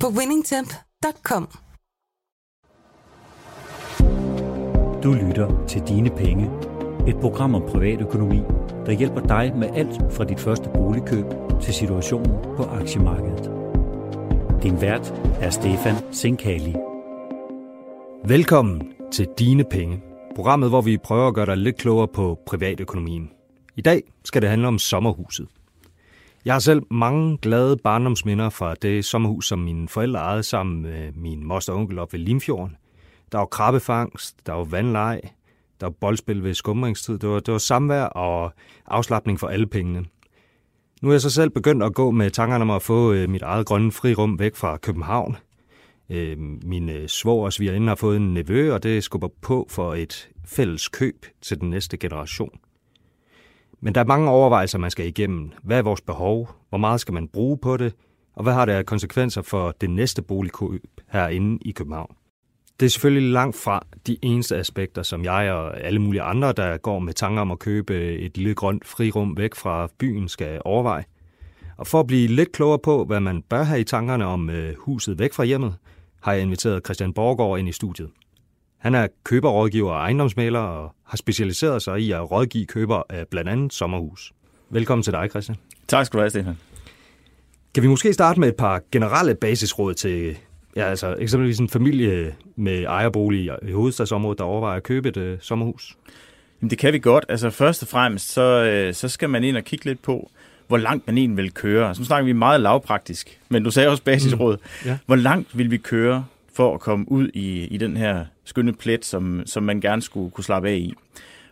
på winningtemp.com. Du lytter til Dine Penge, et program om privatøkonomi, der hjælper dig med alt fra dit første boligkøb til situationen på aktiemarkedet. Din vært er Stefan Sinkali. Velkommen til Dine Penge, programmet, hvor vi prøver at gøre dig lidt klogere på privatøkonomien. I dag skal det handle om sommerhuset. Jeg har selv mange glade barndomsminder fra det sommerhus, som mine forældre ejede sammen med min moster og onkel op ved Limfjorden. Der var krabbefangst, der var vandleg, der var boldspil ved skumringstid. Det var, det var samvær og afslappning for alle pengene. Nu er jeg så selv begyndt at gå med tankerne om at få øh, mit eget grønne frirum væk fra København. Øh, min øh, svår og svigerinde har fået en nevø, og det skubber på for et fælles køb til den næste generation. Men der er mange overvejelser, man skal igennem. Hvad er vores behov? Hvor meget skal man bruge på det? Og hvad har det af konsekvenser for det næste boligkøb herinde i København? Det er selvfølgelig langt fra de eneste aspekter, som jeg og alle mulige andre, der går med tanker om at købe et lille grønt frirum væk fra byen, skal overveje. Og for at blive lidt klogere på, hvad man bør have i tankerne om øh, huset væk fra hjemmet, har jeg inviteret Christian Borgård ind i studiet. Han er køberrådgiver og ejendomsmaler og har specialiseret sig i at rådgive køber af blandt andet sommerhus. Velkommen til dig, Christian. Tak skal du have, Stefan. Kan vi måske starte med et par generelle basisråd til ja, altså eksempelvis en familie med ejerbolig i hovedstadsområdet, der overvejer at købe et uh, sommerhus? Jamen, det kan vi godt. Altså først og fremmest, så, øh, så skal man ind og kigge lidt på, hvor langt man egentlig vil køre. Så nu snakker vi meget lavpraktisk, men du sagde også basisråd. Mm. Ja. Hvor langt vil vi køre for at komme ud i, i den her skønne plet, som, som man gerne skulle kunne slappe af i.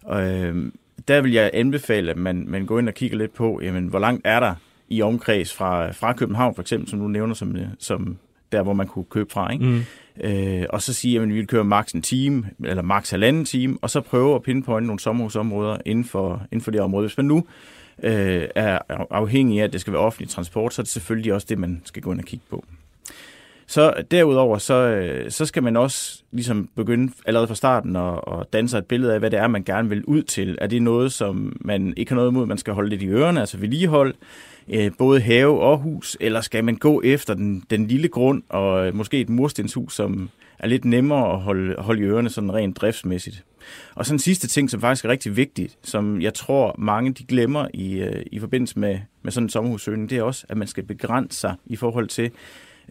Og, øh, der vil jeg anbefale, at man, man går ind og kigger lidt på, jamen, hvor langt er der i omkreds fra, fra København, for eksempel, som du nævner som, som der, hvor man kunne købe fra. Ikke? Mm. Øh, og så sige, at vi vil køre maks en time, eller maks halvanden time, og så prøve at pinpointe nogle sommerhusområder inden for, inden for det område. Hvis man nu øh, er afhængig af, at det skal være offentlig transport, så er det selvfølgelig også det, man skal gå ind og kigge på. Så derudover, så, øh, så skal man også ligesom begynde allerede fra starten at, at danse et billede af, hvad det er, man gerne vil ud til. Er det noget, som man ikke har noget imod, man skal holde lidt i ørerne, altså vedligehold, øh, både have og hus, eller skal man gå efter den, den lille grund og øh, måske et murstenshus, som er lidt nemmere at holde, holde i ørerne sådan rent driftsmæssigt. Og så en sidste ting, som faktisk er rigtig vigtigt, som jeg tror mange de glemmer i, øh, i forbindelse med, med sådan en sommerhussøgning, det er også, at man skal begrænse sig i forhold til,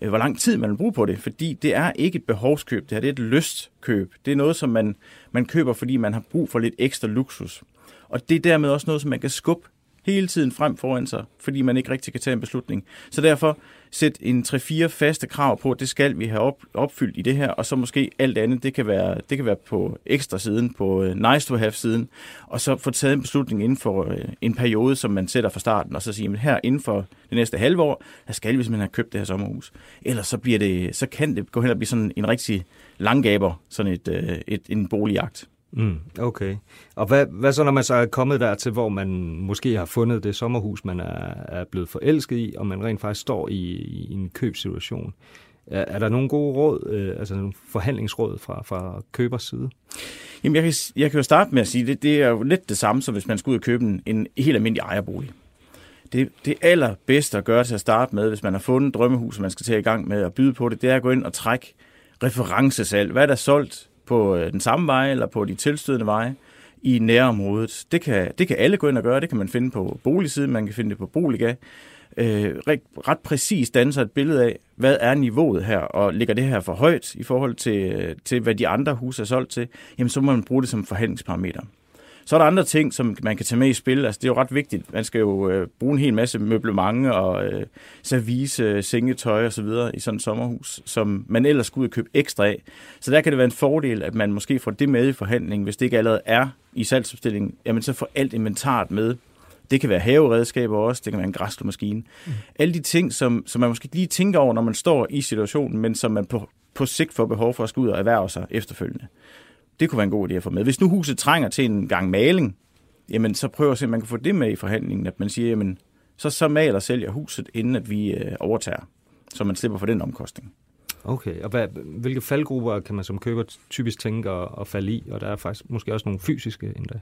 Øh, hvor lang tid man vil bruge på det, fordi det er ikke et behovskøb, det her det er et lystkøb. Det er noget, som man, man køber, fordi man har brug for lidt ekstra luksus. Og det er dermed også noget, som man kan skubbe hele tiden frem foran sig, fordi man ikke rigtig kan tage en beslutning. Så derfor sæt en 3-4 faste krav på, det skal vi have op, opfyldt i det her, og så måske alt andet, det kan være, det kan være på ekstra siden, på øh, nice to have siden, og så få taget en beslutning inden for øh, en periode, som man sætter fra starten, og så sige, at her inden for det næste halve år, der skal vi simpelthen have købt det her sommerhus. Ellers så, bliver det, så kan det gå hen og blive sådan en rigtig langgaber, sådan et, øh, et, en boligjagt. Mm, okay. Og hvad, hvad så, når man så er kommet der til, hvor man måske har fundet det sommerhus, man er, er blevet forelsket i, og man rent faktisk står i, i en købsituation? Er, er der nogle gode råd, øh, altså nogle forhandlingsråd fra, fra købers side? Jamen, jeg kan, jeg kan jo starte med at sige, det, det er jo lidt det samme, som hvis man skulle ud og købe en, en helt almindelig ejerbolig. Det, det allerbedste at gøre til at starte med, hvis man har fundet drømmehus, og man skal til i gang med at byde på det, det er at gå ind og trække referencesalg. Hvad er der solgt på øh, den samme vej eller på de tilstødende veje i nærområdet. Det kan, det kan alle gå ind og gøre. Det kan man finde på boligsiden, man kan finde det på Boliga. Øh, ret, ret præcis danser et billede af, hvad er niveauet her, og ligger det her for højt i forhold til, øh, til hvad de andre huse er solgt til, jamen så må man bruge det som forhandlingsparameter. Så er der andre ting, som man kan tage med i spil. Altså, det er jo ret vigtigt. Man skal jo øh, bruge en hel masse møblement og øh, service, sengetøj og så videre i sådan et sommerhus, som man ellers skulle købe ekstra af. Så der kan det være en fordel, at man måske får det med i forhandlingen, hvis det ikke allerede er i salgsopstillingen. Jamen, så får alt inventaret med Det kan være haveredskaber også, det kan være en græsslåmaskine. Mm. Alle de ting, som, som man måske lige tænker over, når man står i situationen, men som man på, på sigt får behov for at skulle ud og erhverve sig efterfølgende. Det kunne være en god idé at få med. Hvis nu huset trænger til en gang maling, jamen så prøv at se, om man kan få det med i forhandlingen, at man siger, jamen så, så maler sælger huset, inden at vi øh, overtager, så man slipper for den omkostning. Okay, og hvad, hvilke faldgrupper kan man som køber typisk tænke at, at falde i? Og der er faktisk måske også nogle fysiske endda.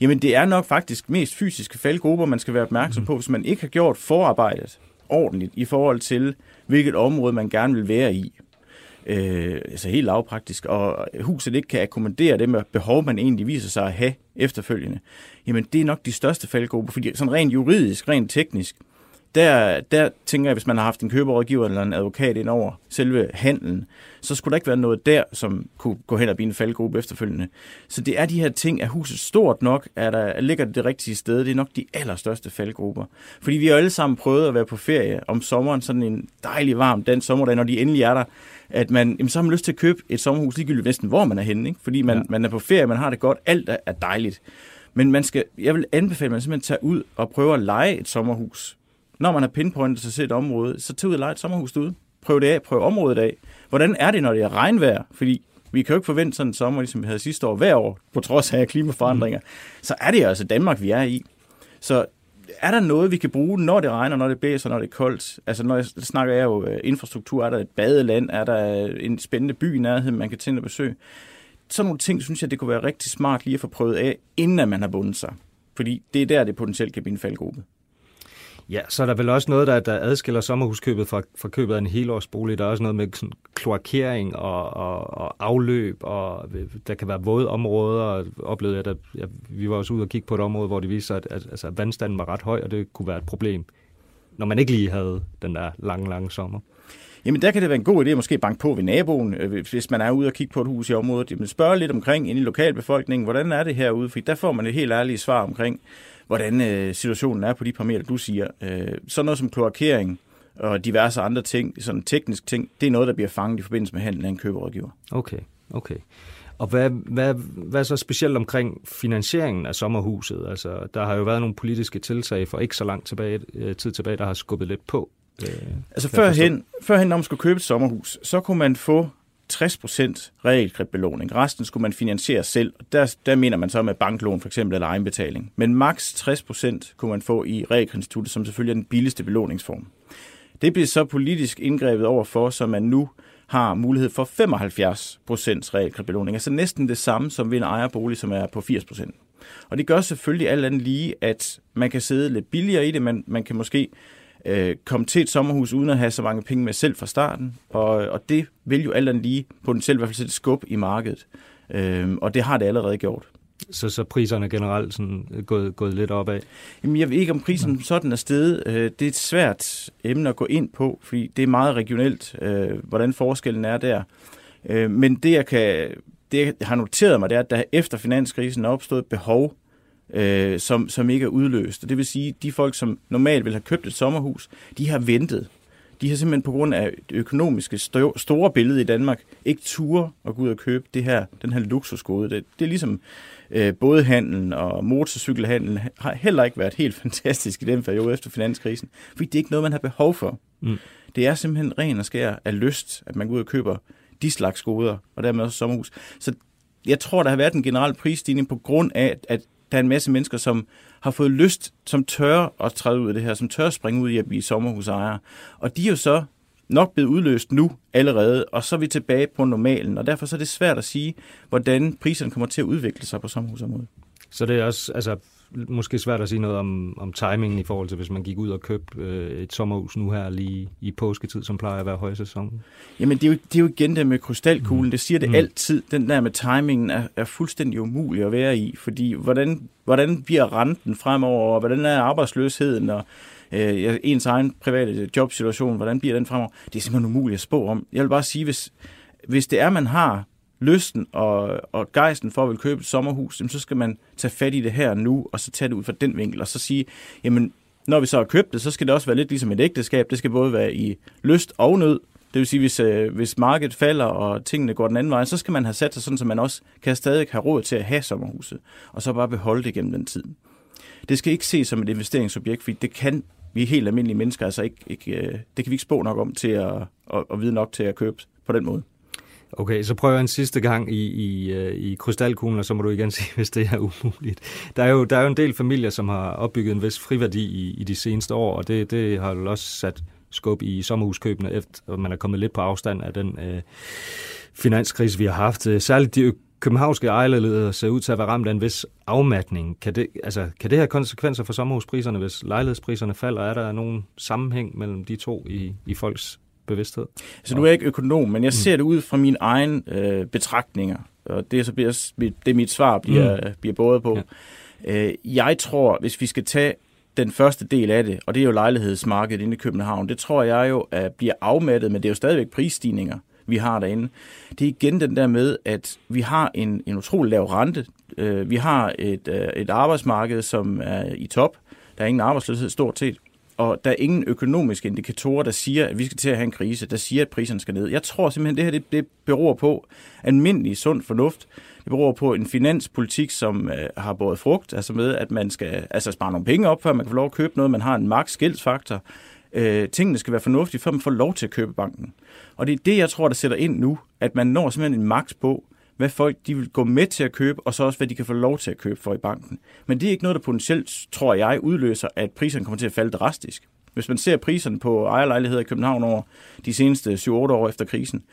Jamen det er nok faktisk mest fysiske faldgrupper, man skal være opmærksom mm. på, hvis man ikke har gjort forarbejdet ordentligt i forhold til, hvilket område man gerne vil være i. Øh, altså helt lavpraktisk, og huset ikke kan akkommodere det med behov, man egentlig viser sig at have efterfølgende. Jamen det er nok de største faldgrupper, fordi sådan rent juridisk, rent teknisk, der, der tænker jeg, hvis man har haft en køberådgiver eller en advokat ind over selve handlen, så skulle der ikke være noget der, som kunne gå hen og blive en faldgruppe efterfølgende. Så det er de her ting, at huset stort nok, er der, ligger det det rigtige sted. Det er nok de allerstørste faldgrupper. Fordi vi har alle sammen prøvet at være på ferie om sommeren, sådan en dejlig varm dansk sommerdag, når de endelig er der, at man, jamen, så har man lyst til at købe et sommerhus ligegyldigt næsten, hvor man er henne. Ikke? Fordi man, ja. man er på ferie, man har det godt, alt er, er dejligt. Men man skal, jeg vil anbefale, at man simpelthen tager ud og prøver at lege et sommerhus når man har pinpointet sig til et område, så tag ud og lege et sommerhus derude. Prøv det af, prøv området af. Hvordan er det, når det er regnvejr? Fordi vi kan jo ikke forvente sådan en sommer, ligesom vi havde sidste år hver år, på trods af klimaforandringer. Mm. Så er det altså Danmark, vi er i. Så er der noget, vi kan bruge, når det regner, når det blæser, når det er koldt? Altså, når jeg snakker jeg jo øh, infrastruktur, er der et badeland, er der en spændende by i nærheden, man kan tænde og besøge? Sådan nogle ting, synes jeg, det kunne være rigtig smart lige at få prøvet af, inden man har bundet sig. Fordi det er der, det potentielt kan blive en faldgruppe. Ja, så er der vel også noget, der, der adskiller sommerhuskøbet fra, fra købet af en helårsbolig. Der er også noget med sådan kloakering og, og, og afløb, og der kan være våde områder. Og Oplevede jeg, at ja, vi var også ude og kigge på et område, hvor det viste sig, at, at altså, vandstanden var ret høj, og det kunne være et problem, når man ikke lige havde den der lange, lange sommer. Jamen der kan det være en god idé at måske banke på ved naboen, øh, hvis man er ude og kigge på et hus i området. Men spørge lidt omkring ind i lokalbefolkningen, hvordan er det herude? For der får man et helt ærligt svar omkring, hvordan øh, situationen er på de parametre, du siger. Øh, sådan noget som kloakering og diverse andre ting, sådan teknisk ting, det er noget, der bliver fanget i forbindelse med handlen af en køberådgiver. Okay, okay. Og hvad, hvad, hvad er så specielt omkring finansieringen af sommerhuset? Altså, der har jo været nogle politiske tiltag for ikke så lang tilbage, øh, tid tilbage, der har skubbet lidt på. Øh, altså førhen, førhen, når man skulle købe et sommerhus, så kunne man få 60% realkreditbelåning. Resten skulle man finansiere selv. Der, der mener man så med banklån for eksempel eller egenbetaling. Men maks 60% kunne man få i realkreditinstituttet, som selvfølgelig er den billigste belåningsform. Det bliver så politisk indgrebet over for, så man nu har mulighed for 75% realkreditbelåning. Altså næsten det samme som ved en ejerbolig, som er på 80%. Og det gør selvfølgelig alt andet lige, at man kan sidde lidt billigere i det, men man kan måske øh, komme til et sommerhus uden at have så mange penge med selv fra starten. Og, og det vil jo alt andet lige potentielt i hvert fald sætte skub i markedet. Øh, og det har det allerede gjort. Så, så priserne generelt sådan gået, gået lidt opad? Jamen, jeg ved ikke, om prisen sådan er steget. Øh, det er et svært emne at gå ind på, fordi det er meget regionelt, øh, hvordan forskellen er der. Øh, men det, jeg kan det, jeg har noteret mig, det er, at der efter finanskrisen er opstået behov øh, som, som ikke er udløst. Og det vil sige, at de folk, som normalt vil have købt et sommerhus, de har ventet. De har simpelthen på grund af det økonomiske store billede i Danmark ikke ture at gå ud og købe det her, den her luksusgode. Det, det er ligesom øh, både handlen og motorcykelhandlen har heller ikke været helt fantastisk i den periode efter finanskrisen, fordi det er ikke noget, man har behov for. Mm. Det er simpelthen ren og skær af lyst, at man går ud og køber de slags goder, og dermed også sommerhus. Så jeg tror, der har været en generel prisstigning på grund af, at der er en masse mennesker, som har fået lyst, som tør at træde ud af det her, som tør at springe ud i at blive sommerhusejere. Og de er jo så nok blevet udløst nu allerede, og så er vi tilbage på normalen, og derfor så er det svært at sige, hvordan priserne kommer til at udvikle sig på sommerhusområdet. Så det er også, altså måske svært at sige noget om, om timingen i forhold til, hvis man gik ud og købte øh, et sommerhus nu her lige i påsketid, som plejer at være højsæson? Jamen, det er jo, det er jo igen det med krystalkuglen. Mm. Det siger det mm. altid. Den der med timingen er, er fuldstændig umulig at være i, fordi hvordan, hvordan bliver renten fremover, og hvordan er arbejdsløsheden, og øh, ens egen private jobsituation, hvordan bliver den fremover? Det er simpelthen umuligt at spå om. Jeg vil bare sige, hvis, hvis det er, man har lysten og, og gejsten for at vil købe et sommerhus, så skal man tage fat i det her nu, og så tage det ud fra den vinkel, og så sige, jamen, når vi så har købt det, så skal det også være lidt ligesom et ægteskab. Det skal både være i lyst og nød. Det vil sige, hvis, øh, hvis markedet falder, og tingene går den anden vej, så skal man have sat sig sådan, så man også kan stadig have råd til at have sommerhuset, og så bare beholde det gennem den tid. Det skal ikke ses som et investeringsobjekt, fordi det kan vi helt almindelige mennesker altså ikke, ikke øh, det kan vi ikke spå nok om til at, at, at vide nok til at købe på den måde. Okay, så prøver jeg en sidste gang i, i, øh, i krystalkuglen, og så må du igen sige, hvis det er umuligt. Der er jo, der er jo en del familier, som har opbygget en vis friværdi i, i de seneste år, og det, det har jo også sat skub i sommerhuskøbene, efter man er kommet lidt på afstand af den øh, finanskrise, vi har haft. Øh, særligt de københavnske ejerlejligheder ser ud til at være ramt af en vis afmatning. Kan det, altså, kan det have konsekvenser for sommerhuspriserne, hvis lejlighedspriserne falder? Er der nogen sammenhæng mellem de to i, i folks bevidsthed? Altså, nu er jeg ikke økonom, men jeg mm. ser det ud fra mine egne øh, betragtninger, og det er så bliver, det mit svar bliver, mm. bliver både på. Ja. Øh, jeg tror, hvis vi skal tage den første del af det, og det er jo lejlighedsmarkedet inde i København, det tror jeg jo at bliver afmattet, men det er jo stadigvæk prisstigninger vi har derinde. Det er igen den der med, at vi har en, en utrolig lav rente. Øh, vi har et, øh, et arbejdsmarked, som er i top. Der er ingen arbejdsløshed stort set. Og der er ingen økonomiske indikatorer, der siger, at vi skal til at have en krise, der siger, at priserne skal ned. Jeg tror simpelthen, at det her det, det beror på almindelig sund fornuft. Det beror på en finanspolitik, som øh, har båret frugt, altså med, at man skal altså spare nogle penge op, før man kan få lov at købe noget. Man har en maks gældsfaktor. Øh, tingene skal være fornuftige, før man får lov til at købe banken. Og det er det, jeg tror, der sætter ind nu, at man når simpelthen en maks på, hvad folk de vil gå med til at købe, og så også, hvad de kan få lov til at købe for i banken. Men det er ikke noget, der potentielt, tror jeg, udløser, at priserne kommer til at falde drastisk. Hvis man ser priserne på ejerlejligheder i København over de seneste 7-8 år efter krisen,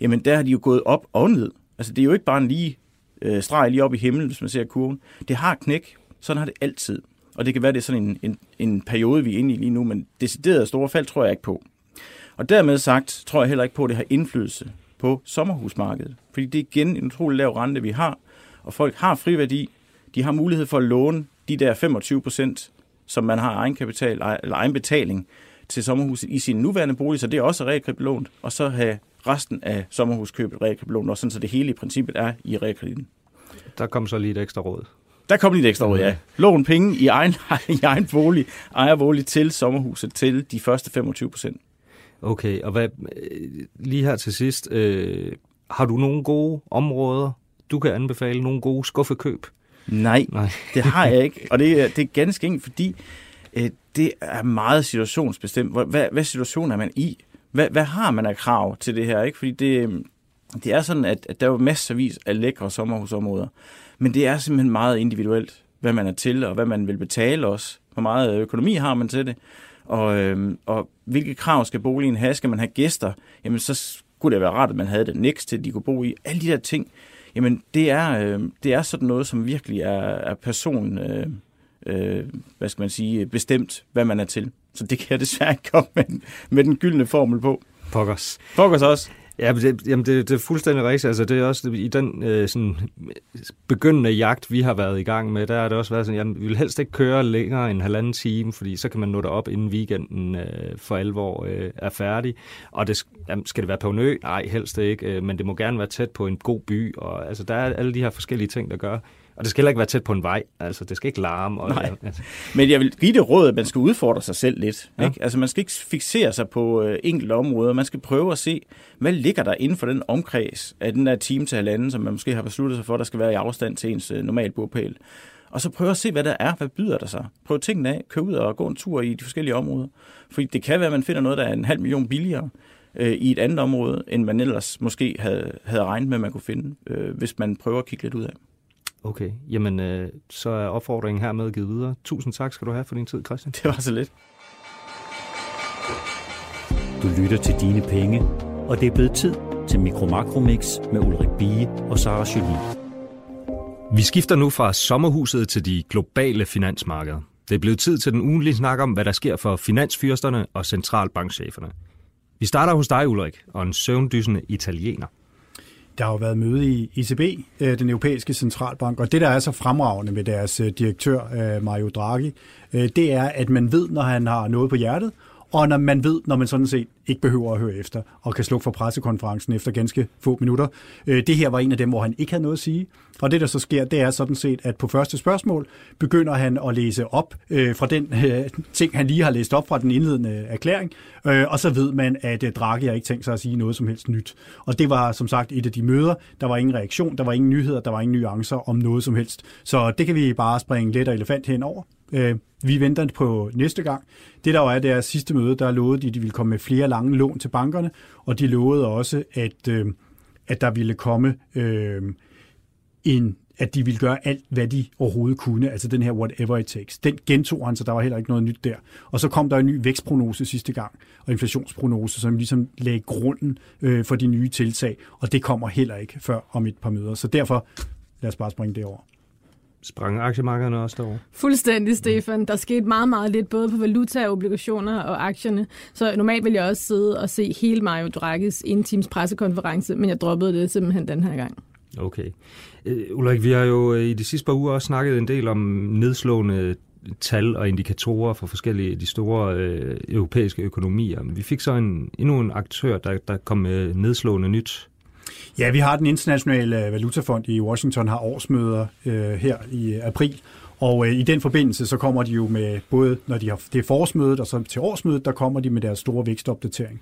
jamen der har de jo gået op og ned. Altså det er jo ikke bare en lige øh, streg lige op i himlen, hvis man ser kurven. Det har knæk. Sådan har det altid. Og det kan være, det er sådan en, en, en periode, vi er inde i lige nu, men decideret store fald tror jeg ikke på. Og dermed sagt, tror jeg heller ikke på, at det har indflydelse på sommerhusmarkedet. Fordi det er igen en utrolig lav rente, vi har, og folk har friværdi. De har mulighed for at låne de der 25 procent, som man har egenkapital, eller egenbetaling til sommerhuset i sin nuværende bolig, så det er også realkreditlånt, og så have resten af sommerhuskøbet realkreditlånt, og sådan så det hele i princippet er i realkreditten. Der kom så lige et ekstra råd. Der kom lige et ekstra råd, ja. Lån penge i egen, i egen bolig, ejerbolig til sommerhuset til de første 25 procent. Okay, og hvad, lige her til sidst, øh, har du nogle gode områder, du kan anbefale, nogle gode skuffekøb? Nej, Nej. det har jeg ikke, og det, er, det er ganske enkelt, fordi øh, det er meget situationsbestemt. Hvad, hvad situation er man i? Hvad, hvad har man af krav til det her? Ikke? Fordi det, det er sådan, at, at der er jo masservis af lækre sommerhusområder, men det er simpelthen meget individuelt, hvad man er til, og hvad man vil betale også. Hvor meget økonomi har man til det? Og, øhm, og hvilke krav skal boligen have? Skal man have gæster? Jamen, så skulle det være rart, at man havde det næst til, de kunne bo i. Alle de der ting, jamen, det er, øh, det er sådan noget, som virkelig er, er person, øh, øh, hvad skal man sige, bestemt, hvad man er til. Så det kan jeg desværre ikke komme med, med den gyldne formel på. Pokkers. Pokkers også. Ja, det, jamen det, det er fuldstændig rigtigt. Altså, det er også i den øh, sådan, begyndende jagt, vi har været i gang med, der har det også været sådan, jeg vil helst ikke køre længere end en halvanden time, fordi så kan man nå op inden weekenden øh, for alvor øh, er færdig. Og det, jamen, skal det være på en ø? Nej, helst ikke, øh, men det må gerne være tæt på en god by. Og, altså, der er alle de her forskellige ting, der gør, og det skal heller ikke være tæt på en vej. Altså, det skal ikke larme. Og, Nej. Altså. Men jeg vil give det råd, at man skal udfordre sig selv lidt. Ja. Ikke? Altså, man skal ikke fixere sig på øh, enkelte områder. Man skal prøve at se, hvad ligger der inden for den omkreds af den der time til halvanden, som man måske har besluttet sig for, der skal være i afstand til ens øh, normale bopæl. Og så prøve at se, hvad der er. Hvad byder der sig? Prøv tingene af. Kør ud og gå en tur i de forskellige områder. Fordi det kan være, at man finder noget, der er en halv million billigere øh, i et andet område, end man ellers måske havde, havde regnet med, at man kunne finde, øh, hvis man prøver at kigge lidt ud af. Okay, jamen øh, så er opfordringen hermed givet videre. Tusind tak skal du have for din tid, Christian. Det var så lidt. Du lytter til Dine Penge, og det er blevet tid til Mikro Makromix med Ulrik Bie og Sara Jolie. Vi skifter nu fra sommerhuset til de globale finansmarkeder. Det er blevet tid til den ugenlige snak om, hvad der sker for finansfyrsterne og centralbankcheferne. Vi starter hos dig, Ulrik, og en søvndysende italiener. Der har jo været møde i ECB, øh, den europæiske centralbank, og det, der er så fremragende med deres øh, direktør, øh, Mario Draghi, det er, at man ved, når han har noget på hjertet, og når man ved, når man sådan set ikke behøver at høre efter, og kan slukke for pressekonferencen efter ganske få minutter. Øh, det her var en af dem, hvor han ikke havde noget at sige. Og det, der så sker, det er sådan set, at på første spørgsmål begynder han at læse op øh, fra den øh, ting, han lige har læst op fra den indledende erklæring, øh, og så ved man, at øh, Draghi har ikke tænkt sig at sige noget som helst nyt. Og det var som sagt et af de møder. Der var ingen reaktion, der var ingen nyheder, der var ingen nuancer om noget som helst. Så det kan vi bare springe let og elefant henover. Øh, vi venter på næste gang. Det der jo er deres sidste møde, der lovede de, at de ville komme med flere lange lån til bankerne, og de lovede også, at, øh, at der ville komme øh, en at de ville gøre alt, hvad de overhovedet kunne, altså den her whatever it takes. Den gentog han, så der var heller ikke noget nyt der. Og så kom der en ny vækstprognose sidste gang, og inflationsprognose, som ligesom lagde grunden øh, for de nye tiltag, og det kommer heller ikke før om et par møder. Så derfor, lad os bare springe det over sprang aktiemarkederne også derovre? Fuldstændig, Stefan. Der skete meget, meget lidt, både på valuta, obligationer og aktierne. Så normalt vil jeg også sidde og se hele Mario Draghi's en times pressekonference, men jeg droppede det simpelthen den her gang. Okay. Uh, Ulrik, vi har jo øh, i de sidste par uger også snakket en del om nedslående tal og indikatorer for forskellige de store øh, europæiske økonomier. Vi fik så en, endnu en aktør, der, der kom med nedslående nyt Ja, vi har den internationale øh, valutafond i Washington, har årsmøder øh, her i øh, april, og øh, i den forbindelse, så kommer de jo med, både når de har, det er forårsmødet, og så til årsmødet, der kommer de med deres store vækstopdatering.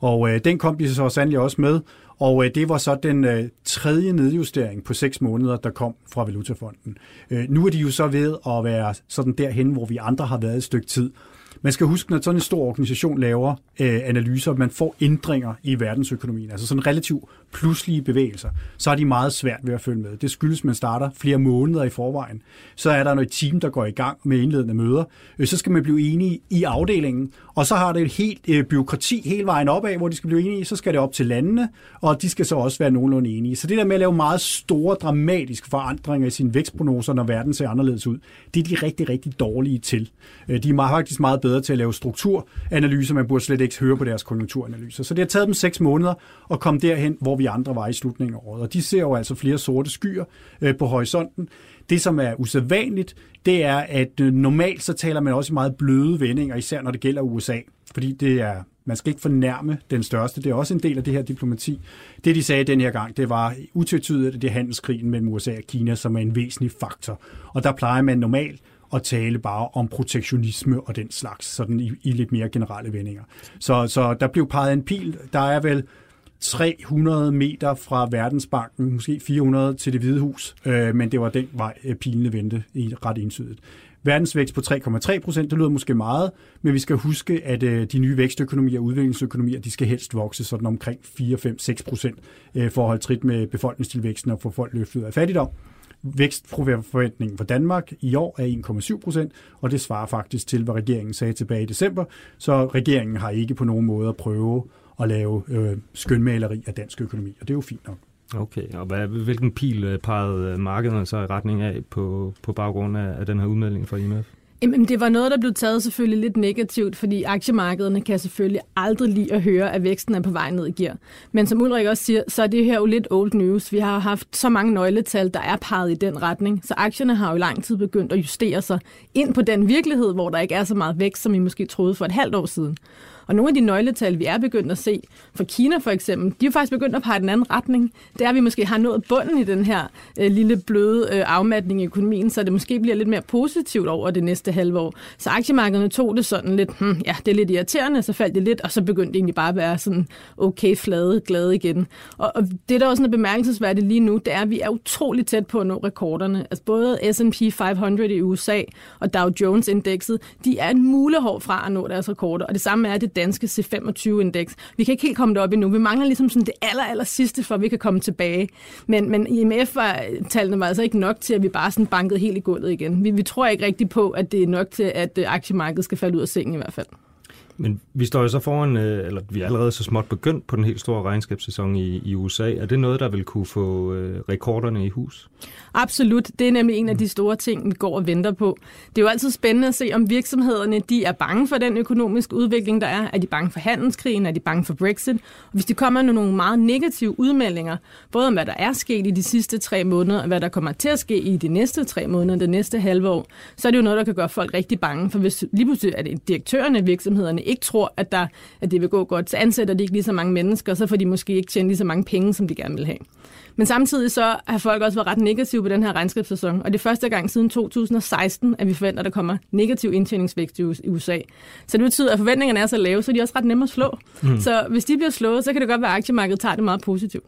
Og øh, den kom de så sandelig også med, og øh, det var så den øh, tredje nedjustering på seks måneder, der kom fra Valutafonden. Øh, nu er de jo så ved at være sådan derhen, hvor vi andre har været et stykke tid. Man skal huske, når sådan en stor organisation laver øh, analyser, man får ændringer i verdensøkonomien, altså sådan relativt pludselige bevægelser, så er de meget svært ved at følge med. Det skyldes, at man starter flere måneder i forvejen. Så er der noget team, der går i gang med indledende møder. Øh, så skal man blive enige i afdelingen, og så har det et helt øh, byråkrati hele vejen opad, hvor de skal blive enige. Så skal det op til landene, og de skal så også være nogenlunde enige. Så det der med at lave meget store, dramatiske forandringer i sine vækstprognoser, når verden ser anderledes ud, det er de rigtig, rigtig dårlige til. Øh, de er faktisk meget bedre til at lave strukturanalyser. Man burde slet ikke høre på deres konjunkturanalyser. Så det har taget dem seks måneder at komme derhen, hvor vi andre var i slutningen af året. Og de ser jo altså flere sorte skyer øh, på horisonten. Det, som er usædvanligt, det er, at øh, normalt så taler man også i meget bløde vendinger, især når det gælder USA. Fordi det er, man skal ikke fornærme den største. Det er også en del af det her diplomati. Det, de sagde den her gang, det var utvetydigt, at det er handelskrigen mellem USA og Kina, som er en væsentlig faktor. Og der plejer man normalt at tale bare om protektionisme og den slags, sådan i, i lidt mere generelle vendinger. Så, så der blev peget en pil. Der er vel 300 meter fra Verdensbanken, måske 400 til det hvide hus, øh, men det var den vej, øh, pilene vendte i ret entydigt. Verdensvækst på 3,3 procent, det lyder måske meget, men vi skal huske, at øh, de nye vækstøkonomier og udviklingsøkonomier, de skal helst vokse sådan omkring 4, 5, 6 procent øh, for at holde trit med befolkningstilvæksten og få folk løftet af fattigdom. Vækstforventningen for Danmark i år er 1,7 procent, og det svarer faktisk til, hvad regeringen sagde tilbage i december. Så regeringen har ikke på nogen måde at prøve at lave øh, skønmaleri af dansk økonomi, og det er jo fint nok. Okay, og hvad, hvilken pil øh, pegede markederne så i retning af på, på baggrund af, af den her udmelding fra IMF? Jamen, det var noget, der blev taget selvfølgelig lidt negativt, fordi aktiemarkederne kan selvfølgelig aldrig lide at høre, at væksten er på vej ned i gear. Men som Ulrik også siger, så er det her jo lidt old news. Vi har haft så mange nøgletal, der er peget i den retning, så aktierne har jo i lang tid begyndt at justere sig ind på den virkelighed, hvor der ikke er så meget vækst, som I måske troede for et halvt år siden. Og nogle af de nøgletal, vi er begyndt at se, fra Kina for eksempel, de er faktisk begyndt at pege den anden retning. Det er, at vi måske har nået bunden i den her øh, lille bløde øh, afmatning i økonomien, så det måske bliver lidt mere positivt over det næste halve år. Så aktiemarkederne tog det sådan lidt, hmm, ja, det er lidt irriterende, så faldt det lidt, og så begyndte det egentlig bare at være sådan okay flade, glade igen. Og, og det, der også er bemærkelsesværdigt lige nu, det er, at vi er utrolig tæt på at nå rekorderne. Altså både S&P 500 i USA og Dow Jones-indekset, de er en mulehår fra at nå deres rekorder, og det samme er det danske C25-indeks. Vi kan ikke helt komme derop endnu. Vi mangler ligesom sådan det aller, aller sidste, for at vi kan komme tilbage. Men, men IMF-tallene var altså ikke nok til, at vi bare sådan bankede helt i gulvet igen. Vi, vi tror ikke rigtig på, at det er nok til, at øh, aktiemarkedet skal falde ud af sengen i hvert fald. Men vi står jo så foran, øh, eller vi er allerede så småt begyndt på den helt store regnskabssæson i, i USA. Er det noget, der vil kunne få øh, rekorderne i hus? Absolut. Det er nemlig en af de store ting, vi går og venter på. Det er jo altid spændende at se, om virksomhederne de er bange for den økonomiske udvikling, der er. Er de bange for handelskrigen? Er de bange for Brexit? Og hvis de kommer med nogle meget negative udmeldinger, både om hvad der er sket i de sidste tre måneder, og hvad der kommer til at ske i de næste tre måneder, det næste halve år, så er det jo noget, der kan gøre folk rigtig bange. For hvis lige pludselig er det direktørerne af virksomhederne ikke tror, at, der, at det vil gå godt, så ansætter de ikke lige så mange mennesker, så får de måske ikke tjent lige så mange penge, som de gerne vil have. Men samtidig så har folk også været ret negative på den her regnskabssæson, og det er første gang siden 2016, at vi forventer, at der kommer negativ indtjeningsvækst i USA. Så det betyder, at forventningerne er så lave, så er de også ret nemme at slå. Mm. Så hvis de bliver slået, så kan det godt være, at aktiemarkedet tager det meget positivt.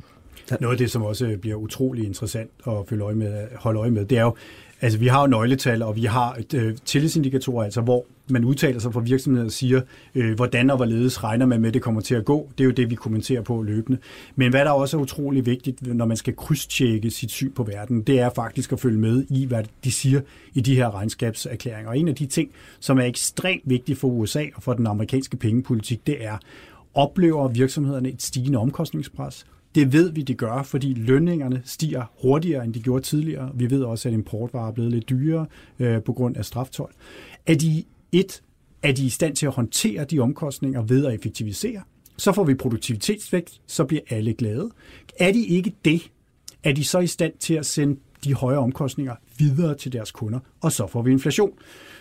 Noget af det, som også bliver utrolig interessant at følge øje med, holde øje med, det er jo, Altså, vi har jo nøgletal, og vi har et, øh, tillidsindikatorer, altså hvor man udtaler sig fra virksomheden og siger, øh, hvordan og hvorledes regner man med, at det kommer til at gå. Det er jo det, vi kommenterer på løbende. Men hvad der også er utrolig vigtigt, når man skal krydstjekke sit syn på verden, det er faktisk at følge med i, hvad de siger i de her regnskabserklæringer. Og en af de ting, som er ekstremt vigtigt for USA og for den amerikanske pengepolitik, det er, oplever virksomhederne et stigende omkostningspres? Det ved vi, det gør, fordi lønningerne stiger hurtigere, end de gjorde tidligere. Vi ved også, at importvarer er blevet lidt dyrere øh, på grund af straftol. Er de et, er de i stand til at håndtere de omkostninger ved at effektivisere? Så får vi produktivitetsvækst, så bliver alle glade. Er de ikke det, er de så i stand til at sende de højere omkostninger videre til deres kunder, og så får vi inflation.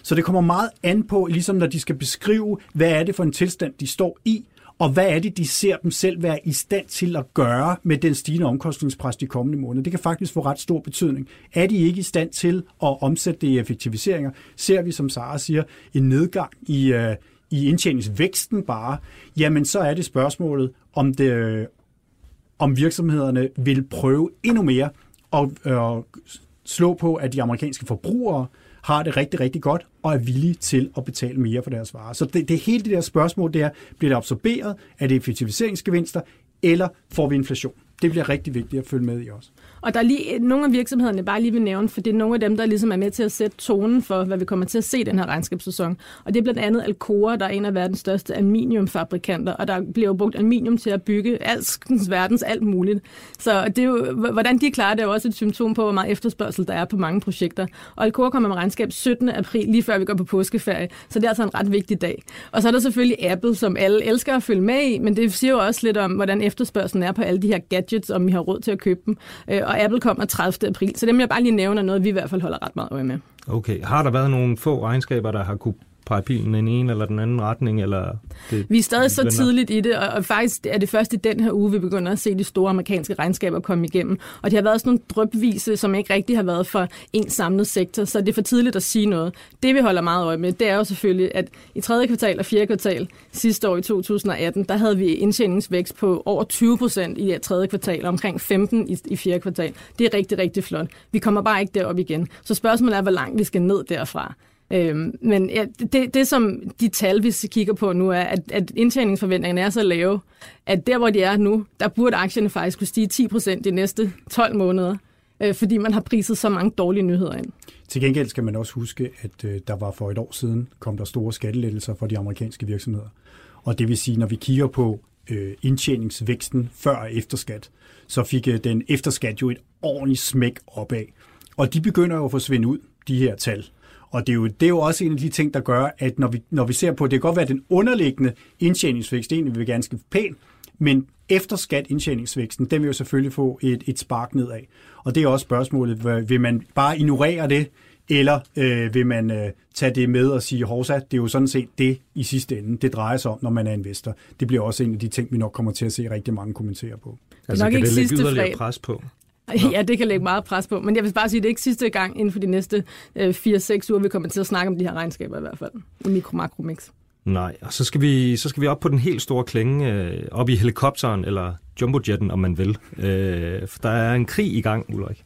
Så det kommer meget an på, ligesom når de skal beskrive, hvad er det for en tilstand, de står i, og hvad er det, de ser dem selv være i stand til at gøre med den stigende omkostningspres de kommende måneder? Det kan faktisk få ret stor betydning. Er de ikke i stand til at omsætte det i effektiviseringer, ser vi, som Sara siger, en nedgang i, øh, i indtjeningsvæksten bare, jamen så er det spørgsmålet, om, det, øh, om virksomhederne vil prøve endnu mere at øh, slå på, at de amerikanske forbrugere har det rigtig, rigtig godt og er villige til at betale mere for deres varer. Så det, det hele det der spørgsmål, det er, bliver det absorberet? Er det effektiviseringsgevinster? Eller får vi inflation? Det bliver rigtig vigtigt at følge med i også. Og der er lige øh, nogle af virksomhederne, bare lige vil nævne, for det er nogle af dem, der ligesom er med til at sætte tonen for, hvad vi kommer til at se den her regnskabssæson. Og det er blandt andet Alcoa, der er en af verdens største aluminiumfabrikanter, og der bliver jo brugt aluminium til at bygge alskens verdens alt muligt. Så det er jo, hvordan de klarer det, er jo også et symptom på, hvor meget efterspørgsel der er på mange projekter. Og Alcoa kommer med regnskab 17. april, lige før vi går på påskeferie, så det er altså en ret vigtig dag. Og så er der selvfølgelig Apple, som alle elsker at følge med i, men det siger jo også lidt om, hvordan efterspørgselen er på alle de her gadgets, om vi har råd til at købe dem. Øh, og Apple kommer 30. april, så det jeg bare lige nævner noget vi i hvert fald holder ret meget øje med. Okay. Har der været nogle få regnskaber, der har kunne pege pilen i en ene eller den anden retning? Eller det, vi er stadig så tidligt i det, og, og faktisk er det først i den her uge, vi begynder at se de store amerikanske regnskaber komme igennem. Og det har været sådan nogle drøbvise, som ikke rigtig har været for en samlet sektor, så det er for tidligt at sige noget. Det vi holder meget øje med, det er jo selvfølgelig, at i tredje kvartal og fjerde kvartal sidste år i 2018, der havde vi indtjeningsvækst på over 20 procent i det tredje kvartal, og omkring 15 i, i fjerde kvartal. Det er rigtig, rigtig flot. Vi kommer bare ikke derop igen. Så spørgsmålet er, hvor langt vi skal ned derfra. Øhm, men ja, det, det, som de tal, vi kigger på nu, er, at, at indtjeningsforventningerne er så lave, at der, hvor de er nu, der burde aktierne faktisk kunne stige 10% de næste 12 måneder, øh, fordi man har priset så mange dårlige nyheder ind. Til gengæld skal man også huske, at øh, der var for et år siden, kom der store skattelettelser for de amerikanske virksomheder. Og det vil sige, når vi kigger på øh, indtjeningsvæksten før og efter skat, så fik øh, den efter skat jo et ordentligt smæk opad. Og de begynder jo at forsvinde ud, de her tal. Og det er, jo, det er jo også en af de ting, der gør, at når vi, når vi ser på, det kan godt være, at den underliggende indtjeningsvækst egentlig vil ganske pæn, men efter skat indtjeningsvæksten, den vil jo selvfølgelig få et, et spark nedad. Og det er også spørgsmålet, vil man bare ignorere det, eller øh, vil man øh, tage det med og sige, Horsa, det er jo sådan set det i sidste ende, det drejer sig om, når man er investor. Det bliver også en af de ting, vi nok kommer til at se rigtig mange kommentere på. Altså, nok kan ikke det lægge yderligere pres på? Ja, det kan lægge meget pres på. Men jeg vil bare sige, at det er ikke sidste gang inden for de næste øh, 4-6 uger, vi kommer til at snakke om de her regnskaber i hvert fald. I mikro-makro-mix. Nej, og så skal, vi, så skal vi op på den helt store klinge, øh, op i helikopteren, eller jumbojetten, om man vil. Øh, for der er en krig i gang, Ulrik.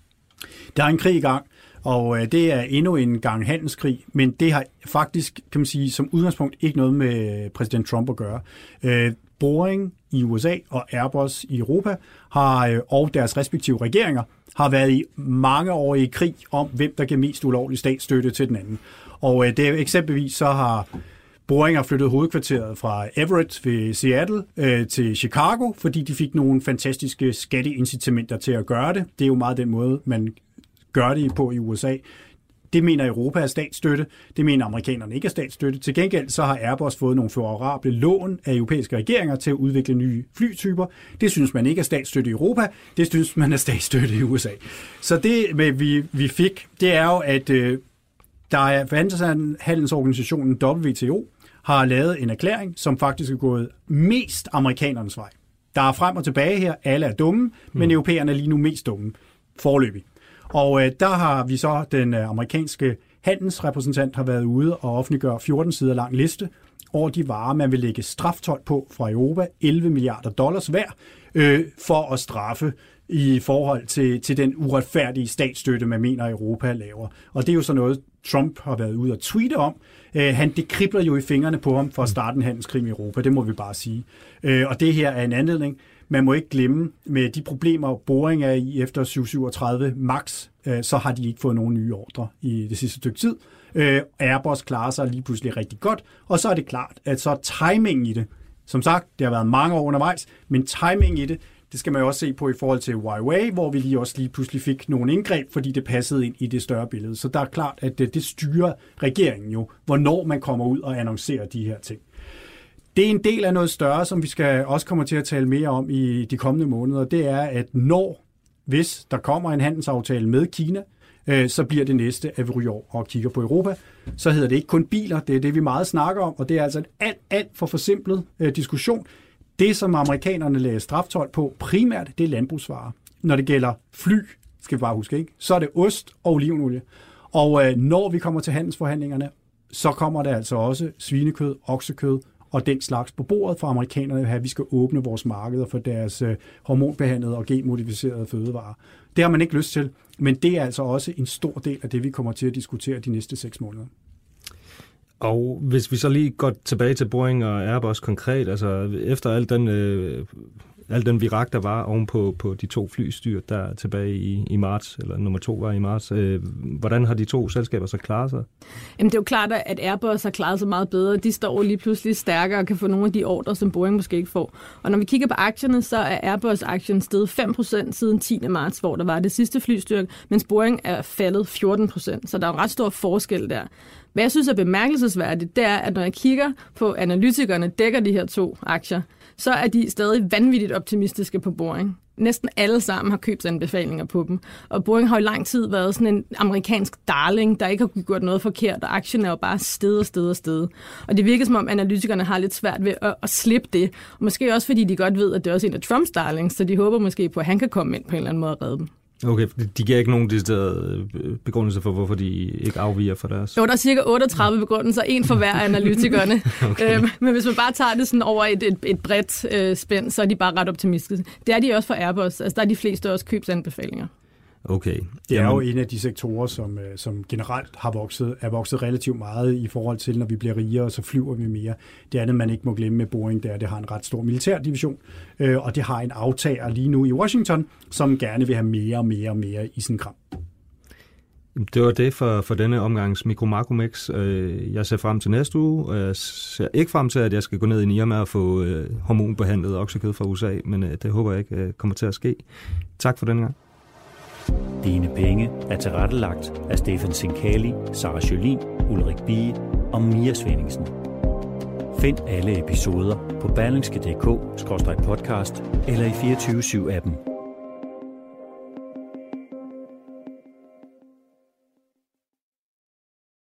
Der er en krig i gang, og øh, det er endnu en gang handelskrig, men det har faktisk, kan man sige, som udgangspunkt ikke noget med præsident Trump at gøre. Øh, Boring i USA og Airbus i Europa har, øh, og deres respektive regeringer har været i mange år i krig om, hvem der giver mest ulovlig statsstøtte til den anden. Og øh, det er eksempelvis så har Boeing har flyttet hovedkvarteret fra Everett ved Seattle øh, til Chicago, fordi de fik nogle fantastiske skatteincitamenter til at gøre det. Det er jo meget den måde, man gør det på i USA. Det mener Europa er statsstøtte. Det mener amerikanerne ikke er statsstøtte. Til gengæld så har Airbus fået nogle favorable lån af europæiske regeringer til at udvikle nye flytyper. Det synes man ikke er statsstøtte i Europa. Det synes man er statsstøtte i USA. Så det, vi, vi fik, det er jo, at øh, der er forhandlingsorganisationen WTO, har lavet en erklæring, som faktisk er gået mest amerikanernes vej. Der er frem og tilbage her. Alle er dumme, men mm. europæerne er lige nu mest dumme. Forløbig. Og øh, der har vi så den øh, amerikanske handelsrepræsentant har været ude og offentliggøre 14 sider lang liste over de varer, man vil lægge straftold på fra Europa, 11 milliarder dollars hver, øh, for at straffe i forhold til, til den uretfærdige statsstøtte, man mener, Europa laver. Og det er jo sådan noget, Trump har været ude og tweete om. Øh, han, det kribler jo i fingrene på ham for at starte en handelskrig i Europa, det må vi bare sige. Øh, og det her er en anledning. Man må ikke glemme, med de problemer, Boring er i efter 737 max, øh, så har de ikke fået nogen nye ordre i det sidste stykke tid. Øh, Airbus klarer sig lige pludselig rigtig godt, og så er det klart, at så timingen i det, som sagt, det har været mange år undervejs, men timing i det, det skal man jo også se på i forhold til Huawei, hvor vi lige også lige pludselig fik nogle indgreb, fordi det passede ind i det større billede. Så der er klart, at det, det styrer regeringen jo, hvornår man kommer ud og annoncerer de her ting. Det er en del af noget større, som vi skal også kommer til at tale mere om i de kommende måneder. Det er, at når, hvis der kommer en handelsaftale med Kina, øh, så bliver det næste, at vi ryger og kigger på Europa. Så hedder det ikke kun biler, det er det, vi meget snakker om, og det er altså en alt, alt for forsimplet øh, diskussion. Det, som amerikanerne lagde straftold på primært, det er landbrugsvarer. Når det gælder fly, skal vi bare huske, ikke? så er det ost og olivenolie. Og øh, når vi kommer til handelsforhandlingerne, så kommer der altså også svinekød, oksekød og den slags på bordet for amerikanerne, at vi skal åbne vores markeder for deres øh, hormonbehandlede og genmodificerede fødevarer. Det har man ikke lyst til, men det er altså også en stor del af det, vi kommer til at diskutere de næste seks måneder. Og hvis vi så lige går tilbage til Boeing og Airbus konkret, altså efter al den, øh, al den virak, der var ovenpå på de to flystyr der tilbage i, i marts, eller nummer to var i marts, øh, hvordan har de to selskaber så klaret sig? Jamen det er jo klart, at Airbus har klaret sig meget bedre. De står lige pludselig stærkere og kan få nogle af de ordre, som Boeing måske ikke får. Og når vi kigger på aktierne, så er Airbus-aktien steget 5% siden 10. marts, hvor der var det sidste flystyrke, mens Boeing er faldet 14%. Så der er en ret stor forskel der. Hvad jeg synes er bemærkelsesværdigt, det er, at når jeg kigger på analytikerne, dækker de her to aktier, så er de stadig vanvittigt optimistiske på Boring. Næsten alle sammen har købsanbefalinger på dem. Og Boring har jo lang tid været sådan en amerikansk darling, der ikke har gjort noget forkert, og aktien er jo bare sted og sted og sted. Og det virker som om analytikerne har lidt svært ved at, at slippe det. Og måske også fordi de godt ved, at det er også en af Trumps darlings, så de håber måske på, at han kan komme ind på en eller anden måde og redde dem. Okay, de giver ikke nogen decideret øh, begrundelse for, hvorfor de ikke afviger for deres... Jo, der er cirka 38 begrundelser, en for hver af analytikerne. okay. øhm, men hvis man bare tager det sådan over et, et, et bredt øh, spænd, så er de bare ret optimistiske. Det er de også for Airbus. Altså, der er de fleste også købsanbefalinger. Okay. Det er Jamen. jo en af de sektorer, som, øh, som generelt har vokset, er vokset relativt meget i forhold til, når vi bliver rigere, så flyver vi mere. Det andet, man ikke må glemme med Boeing, det er, at det har en ret stor militær division, øh, og det har en aftager lige nu i Washington, som gerne vil have mere og mere og mere i sin kram. Det var det for, for denne omgangs Mikro Mix. Øh, jeg ser frem til næste uge, og jeg ser ikke frem til, at jeg skal gå ned i Nirma og få hormonbehandlet oksekød fra USA, men det håber jeg ikke kommer til at ske. Tak for denne gang. Dine penge er tilrettelagt af Stefan Sinkali, Sara Jolin, Ulrik Bie og Mia Svendingsen. Find alle episoder på berlingske.dk-podcast eller i 24 7 appen